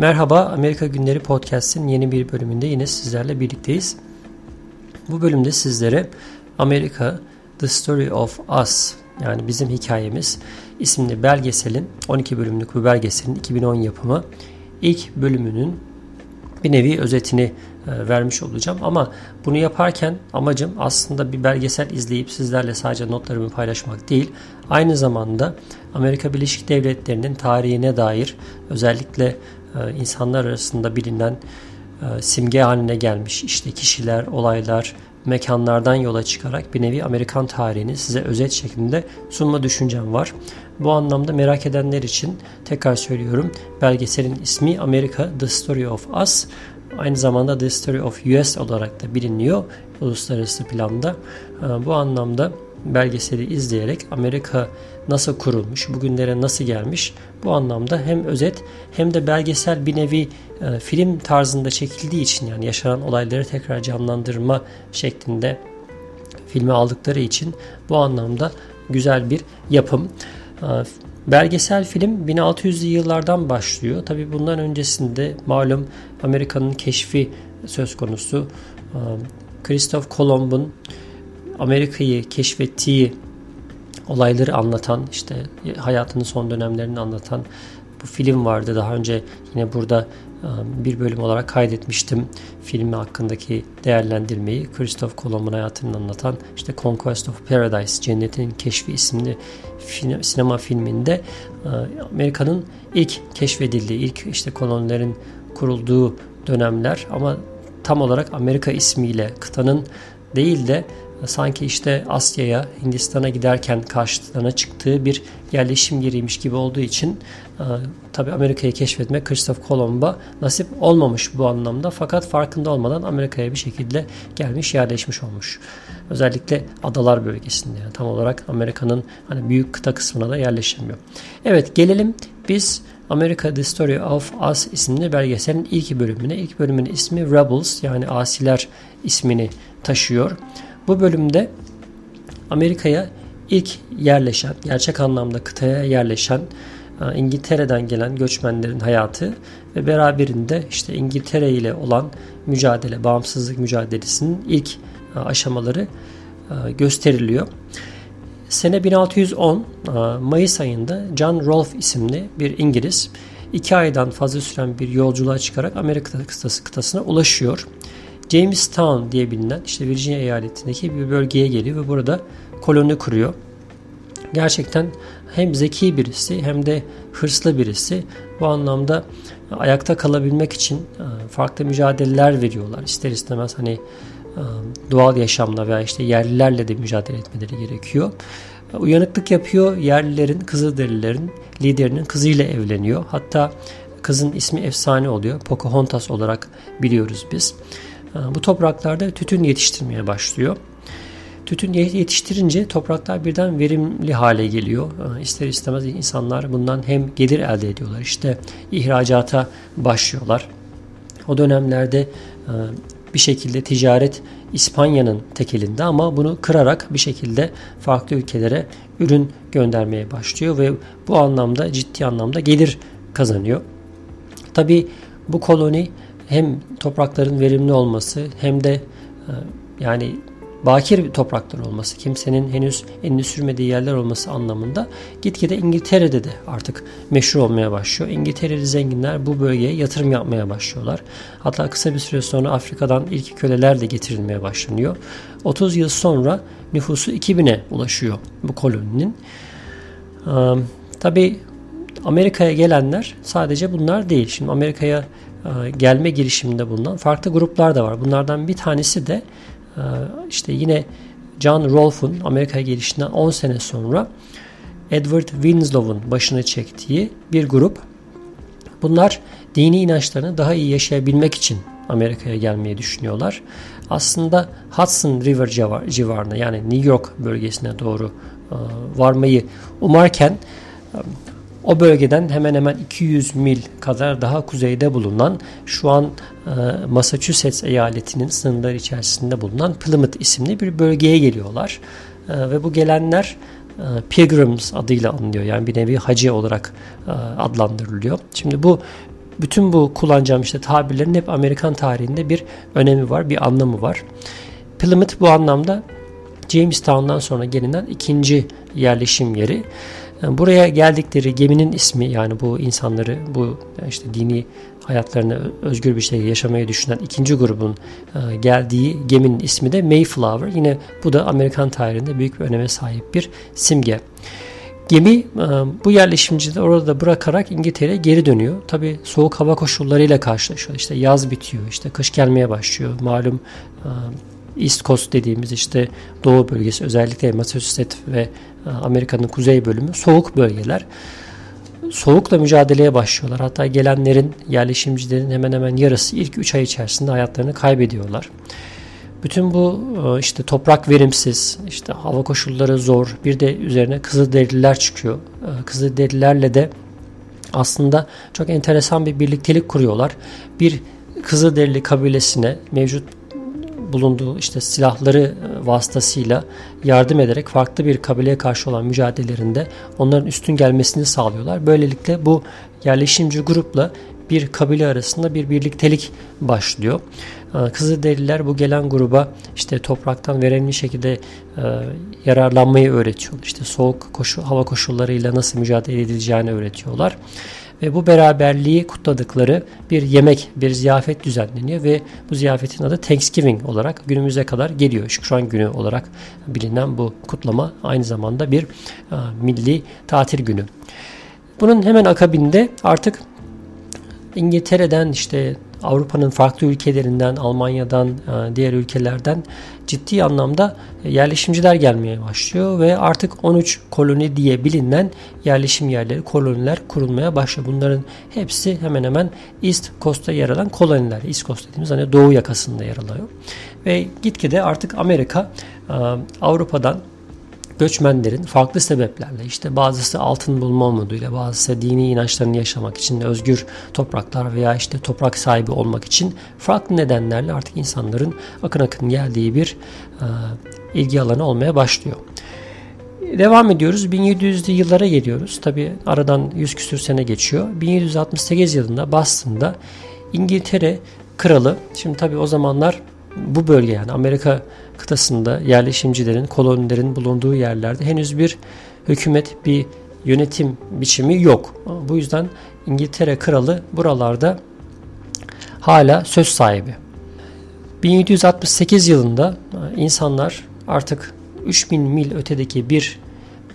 Merhaba, Amerika Günleri Podcast'in yeni bir bölümünde yine sizlerle birlikteyiz. Bu bölümde sizlere Amerika The Story of Us yani bizim hikayemiz isimli belgeselin 12 bölümlük bu belgeselin 2010 yapımı ilk bölümünün bir nevi özetini e, vermiş olacağım. Ama bunu yaparken amacım aslında bir belgesel izleyip sizlerle sadece notlarımı paylaşmak değil. Aynı zamanda Amerika Birleşik Devletleri'nin tarihine dair özellikle insanlar arasında bilinen e, simge haline gelmiş işte kişiler, olaylar, mekanlardan yola çıkarak bir nevi Amerikan tarihini size özet şeklinde sunma düşüncem var. Bu anlamda merak edenler için tekrar söylüyorum belgeselin ismi Amerika The Story of Us aynı zamanda The Story of US olarak da biliniyor uluslararası planda. Ee, bu anlamda belgeseli izleyerek Amerika nasıl kurulmuş, bugünlere nasıl gelmiş bu anlamda hem özet hem de belgesel bir nevi e, film tarzında çekildiği için yani yaşanan olayları tekrar canlandırma şeklinde filmi aldıkları için bu anlamda güzel bir yapım. Ee, belgesel film 1600'lü yıllardan başlıyor. Tabi bundan öncesinde malum Amerika'nın keşfi söz konusu. Ee, Christoph Kolomb'un Amerika'yı keşfettiği olayları anlatan, işte hayatının son dönemlerini anlatan bu film vardı. Daha önce yine burada bir bölüm olarak kaydetmiştim filmi hakkındaki değerlendirmeyi. Christoph Kolomb'un hayatını anlatan işte Conquest of Paradise, Cennetin Keşfi isimli sinema filminde Amerika'nın ilk keşfedildiği, ilk işte kolonilerin kurulduğu dönemler ama tam olarak Amerika ismiyle kıtanın değil de sanki işte Asya'ya, Hindistan'a giderken karşılarına çıktığı bir yerleşim yeriymiş gibi olduğu için e, tabi Amerika'yı keşfetmek Christoph Kolomb'a nasip olmamış bu anlamda fakat farkında olmadan Amerika'ya bir şekilde gelmiş yerleşmiş olmuş. Özellikle adalar bölgesinde yani tam olarak Amerika'nın hani büyük kıta kısmına da yerleşemiyor. Evet gelelim biz America The Story of Us isimli belgeselin ilk bölümüne. İlk bölümün ismi Rebels yani Asiler ismini taşıyor. Bu bölümde Amerika'ya ilk yerleşen, gerçek anlamda kıtaya yerleşen e, İngiltere'den gelen göçmenlerin hayatı ve beraberinde işte İngiltere ile olan mücadele, bağımsızlık mücadelesinin ilk e, aşamaları e, gösteriliyor. Sene 1610 Mayıs ayında John Rolfe isimli bir İngiliz iki aydan fazla süren bir yolculuğa çıkarak Amerika kıtası, kıtasına ulaşıyor. Jamestown diye bilinen işte Virginia eyaletindeki bir bölgeye geliyor ve burada koloni kuruyor. Gerçekten hem zeki birisi hem de hırslı birisi. Bu anlamda ayakta kalabilmek için e, farklı mücadeleler veriyorlar. İster istemez hani e, doğal yaşamla veya işte yerlilerle de mücadele etmeleri gerekiyor. Uyanıklık yapıyor. Yerlilerin, Kızılderililerin liderinin kızıyla evleniyor. Hatta kızın ismi efsane oluyor. Pocahontas olarak biliyoruz biz. Ee, bu topraklarda tütün yetiştirmeye başlıyor. Tütün yetiştirince topraklar birden verimli hale geliyor. Ee, ister istemez insanlar bundan hem gelir elde ediyorlar. İşte ihracata başlıyorlar. O dönemlerde e, bir şekilde ticaret İspanya'nın tekelinde ama bunu kırarak bir şekilde farklı ülkelere ürün göndermeye başlıyor ve bu anlamda ciddi anlamda gelir kazanıyor. Tabi bu koloni hem toprakların verimli olması hem de e, yani bakir topraklar olması, kimsenin henüz elini sürmediği yerler olması anlamında gitgide İngiltere'de de artık meşhur olmaya başlıyor. İngiltereli zenginler bu bölgeye yatırım yapmaya başlıyorlar. Hatta kısa bir süre sonra Afrika'dan ilk köleler de getirilmeye başlanıyor. 30 yıl sonra nüfusu 2000'e ulaşıyor bu koloninin. Ee, Tabi Amerika'ya gelenler sadece bunlar değil. Şimdi Amerika'ya gelme girişiminde bulunan farklı gruplar da var. Bunlardan bir tanesi de e, işte yine John Rolfe'un Amerika'ya gelişinden 10 sene sonra Edward Winslow'un başını çektiği bir grup. Bunlar dini inançlarını daha iyi yaşayabilmek için Amerika'ya gelmeyi düşünüyorlar. Aslında Hudson River civarına yani New York bölgesine doğru e, varmayı umarken o bölgeden hemen hemen 200 mil kadar daha kuzeyde bulunan şu an e, Massachusetts eyaletinin sınırları içerisinde bulunan Plymouth isimli bir bölgeye geliyorlar. E, ve bu gelenler e, Pilgrims adıyla anılıyor. Yani bir nevi hacı olarak adlandırılıyor. Şimdi bu bütün bu kullanacağım işte tabirlerin hep Amerikan tarihinde bir önemi var, bir anlamı var. Plymouth bu anlamda Jamestown'dan sonra gelinen ikinci yerleşim yeri. Buraya geldikleri geminin ismi yani bu insanları bu işte dini hayatlarını özgür bir şekilde yaşamayı düşünen ikinci grubun e, geldiği geminin ismi de Mayflower. Yine bu da Amerikan tarihinde büyük bir öneme sahip bir simge. Gemi e, bu yerleşimcileri orada bırakarak İngiltere'ye geri dönüyor. Tabi soğuk hava koşullarıyla karşılaşıyor. İşte yaz bitiyor, işte kış gelmeye başlıyor. Malum e, East Coast dediğimiz işte doğu bölgesi özellikle Massachusetts ve Amerika'nın kuzey bölümü soğuk bölgeler soğukla mücadeleye başlıyorlar. Hatta gelenlerin, yerleşimcilerin hemen hemen yarısı ilk 3 ay içerisinde hayatlarını kaybediyorlar. Bütün bu e, işte toprak verimsiz, işte hava koşulları zor. Bir de üzerine Kızılderililer çıkıyor. E, Kızılderililerle de aslında çok enteresan bir birliktelik kuruyorlar. Bir Kızılderili kabilesine mevcut bulunduğu işte silahları e, vasıtasıyla yardım ederek farklı bir kabileye karşı olan mücadelelerinde onların üstün gelmesini sağlıyorlar. Böylelikle bu yerleşimci grupla bir kabile arasında bir birliktelik başlıyor. E, Kızılderililer bu gelen gruba işte topraktan verimli şekilde e, yararlanmayı öğretiyorlar. İşte soğuk koşu, hava koşullarıyla nasıl mücadele edileceğini öğretiyorlar ve bu beraberliği kutladıkları bir yemek, bir ziyafet düzenleniyor ve bu ziyafetin adı Thanksgiving olarak günümüze kadar geliyor. Şükran günü olarak bilinen bu kutlama aynı zamanda bir a, milli tatil günü. Bunun hemen akabinde artık İngiltere'den işte Avrupa'nın farklı ülkelerinden, Almanya'dan, e, diğer ülkelerden ciddi anlamda yerleşimciler gelmeye başlıyor ve artık 13 koloni diye bilinen yerleşim yerleri, koloniler kurulmaya başlıyor. Bunların hepsi hemen hemen East Coast'ta yer alan koloniler. East Coast dediğimiz hani doğu yakasında yer alıyor. Ve gitgide artık Amerika e, Avrupa'dan göçmenlerin farklı sebeplerle işte bazısı altın bulma umuduyla bazısı dini inançlarını yaşamak için özgür topraklar veya işte toprak sahibi olmak için farklı nedenlerle artık insanların akın akın geldiği bir e, ilgi alanı olmaya başlıyor. Devam ediyoruz. 1700'lü yıllara geliyoruz. Tabi aradan 100 küsür sene geçiyor. 1768 yılında Boston'da İngiltere kralı, şimdi tabi o zamanlar bu bölge yani Amerika kıtasında yerleşimcilerin, kolonilerin bulunduğu yerlerde henüz bir hükümet, bir yönetim biçimi yok. Bu yüzden İngiltere kralı buralarda hala söz sahibi. 1768 yılında insanlar artık 3000 mil ötedeki bir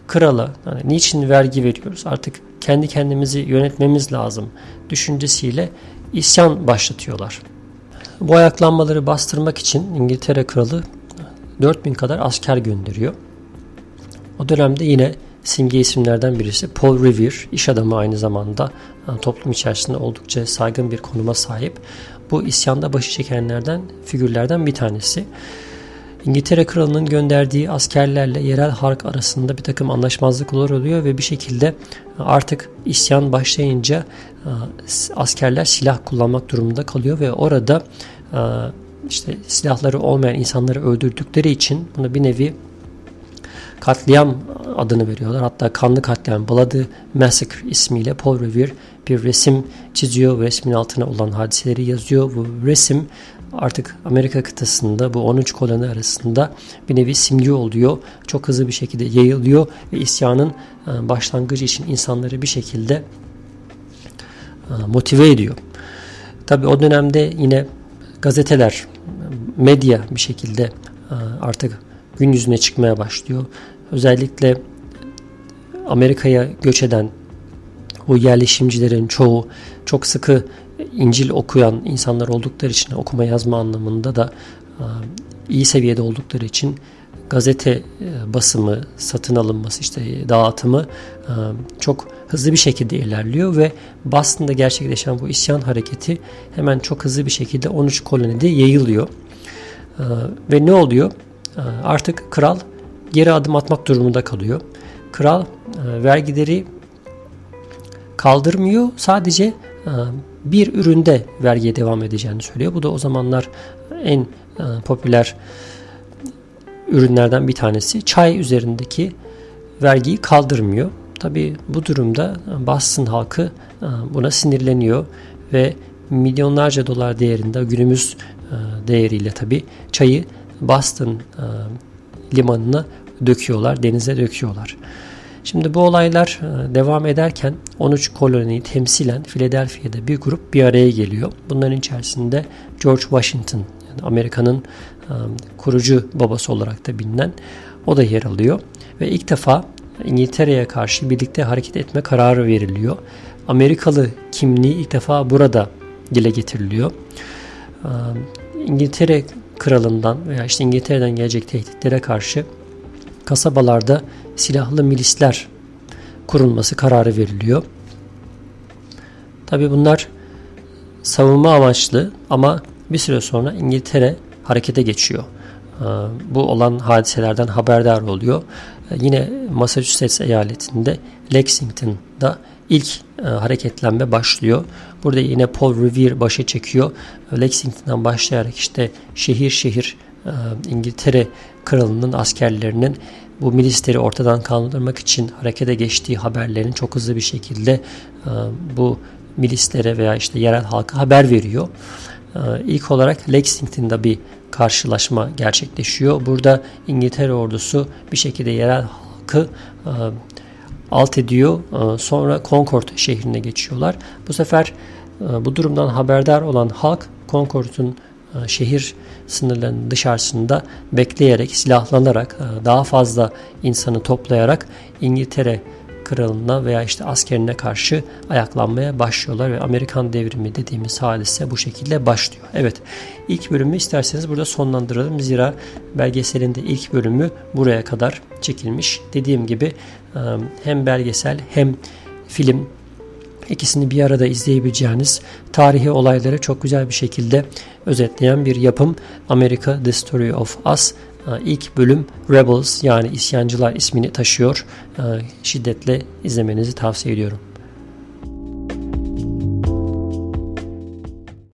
krala yani niçin vergi veriyoruz artık kendi kendimizi yönetmemiz lazım düşüncesiyle isyan başlatıyorlar. Bu ayaklanmaları bastırmak için İngiltere kralı 4000 kadar asker gönderiyor. O dönemde yine simge isimlerden birisi Paul Revere, iş adamı aynı zamanda yani toplum içerisinde oldukça saygın bir konuma sahip. Bu isyanda başı çekenlerden, figürlerden bir tanesi. İngiltere Kralı'nın gönderdiği askerlerle yerel halk arasında bir takım anlaşmazlıklar oluyor ve bir şekilde artık isyan başlayınca e, askerler silah kullanmak durumunda kalıyor ve orada e, işte silahları olmayan insanları öldürdükleri için buna bir nevi katliam adını veriyorlar. Hatta kanlı katliam Bloody Massacre ismiyle Paul Revere bir resim çiziyor. Resmin altına olan hadiseleri yazıyor. Bu resim artık Amerika kıtasında bu 13 koloni arasında bir nevi simge oluyor. Çok hızlı bir şekilde yayılıyor ve isyanın e, başlangıcı için insanları bir şekilde e, motive ediyor. Tabi o dönemde yine gazeteler, medya bir şekilde e, artık gün yüzüne çıkmaya başlıyor. Özellikle Amerika'ya göç eden bu yerleşimcilerin çoğu çok sıkı İncil okuyan insanlar oldukları için okuma yazma anlamında da e, iyi seviyede oldukları için gazete e, basımı, satın alınması, işte dağıtımı e, çok hızlı bir şekilde ilerliyor ve Boston'da gerçekleşen bu isyan hareketi hemen çok hızlı bir şekilde 13 kolonide yayılıyor. Ve ne oluyor? Artık kral geri adım atmak durumunda kalıyor. Kral vergileri kaldırmıyor. Sadece bir üründe vergiye devam edeceğini söylüyor. Bu da o zamanlar en e, popüler ürünlerden bir tanesi. Çay üzerindeki vergiyi kaldırmıyor. Tabi bu durumda Boston halkı e, buna sinirleniyor ve milyonlarca dolar değerinde günümüz e, değeriyle tabi çayı Boston e, limanına döküyorlar, denize döküyorlar. Şimdi bu olaylar e, devam ederken 13 koloniyi temsilen Philadelphia'da bir grup bir araya geliyor. Bunların içerisinde George Washington, yani Amerika'nın kurucu babası olarak da bilinen o da yer alıyor. Ve ilk defa İngiltere'ye karşı birlikte hareket etme kararı veriliyor. Amerikalı kimliği ilk defa burada dile getiriliyor. İngiltere kralından veya işte İngiltere'den gelecek tehditlere karşı kasabalarda silahlı milisler kurulması kararı veriliyor. Tabi bunlar savunma amaçlı ama bir süre sonra İngiltere harekete geçiyor. Bu olan hadiselerden haberdar oluyor. Yine Massachusetts eyaletinde Lexington'da ilk hareketlenme başlıyor. Burada yine Paul Revere başa çekiyor. Lexington'dan başlayarak işte şehir şehir İngiltere kralının askerlerinin bu milisleri ortadan kaldırmak için harekete geçtiği haberlerini çok hızlı bir şekilde e, bu milislere veya işte yerel halka haber veriyor. E, ilk olarak Lexington'da bir karşılaşma gerçekleşiyor. Burada İngiltere ordusu bir şekilde yerel halkı e, alt ediyor. Sonra Concord şehrine geçiyorlar. Bu sefer bu durumdan haberdar olan halk Concord'un şehir sınırlarının dışarısında bekleyerek, silahlanarak, e, daha fazla insanı toplayarak İngiltere kralına veya işte askerine karşı ayaklanmaya başlıyorlar ve Amerikan devrimi dediğimiz hadise bu şekilde başlıyor. Evet ilk bölümü isterseniz burada sonlandıralım. Zira belgeselin de ilk bölümü buraya kadar çekilmiş. Dediğim gibi e, hem belgesel hem film ikisini bir arada izleyebileceğiniz tarihi olayları çok güzel bir şekilde özetleyen bir yapım. Amerika The Story of Us ilk bölüm Rebels yani isyancılar ismini taşıyor. E, şiddetle izlemenizi tavsiye ediyorum.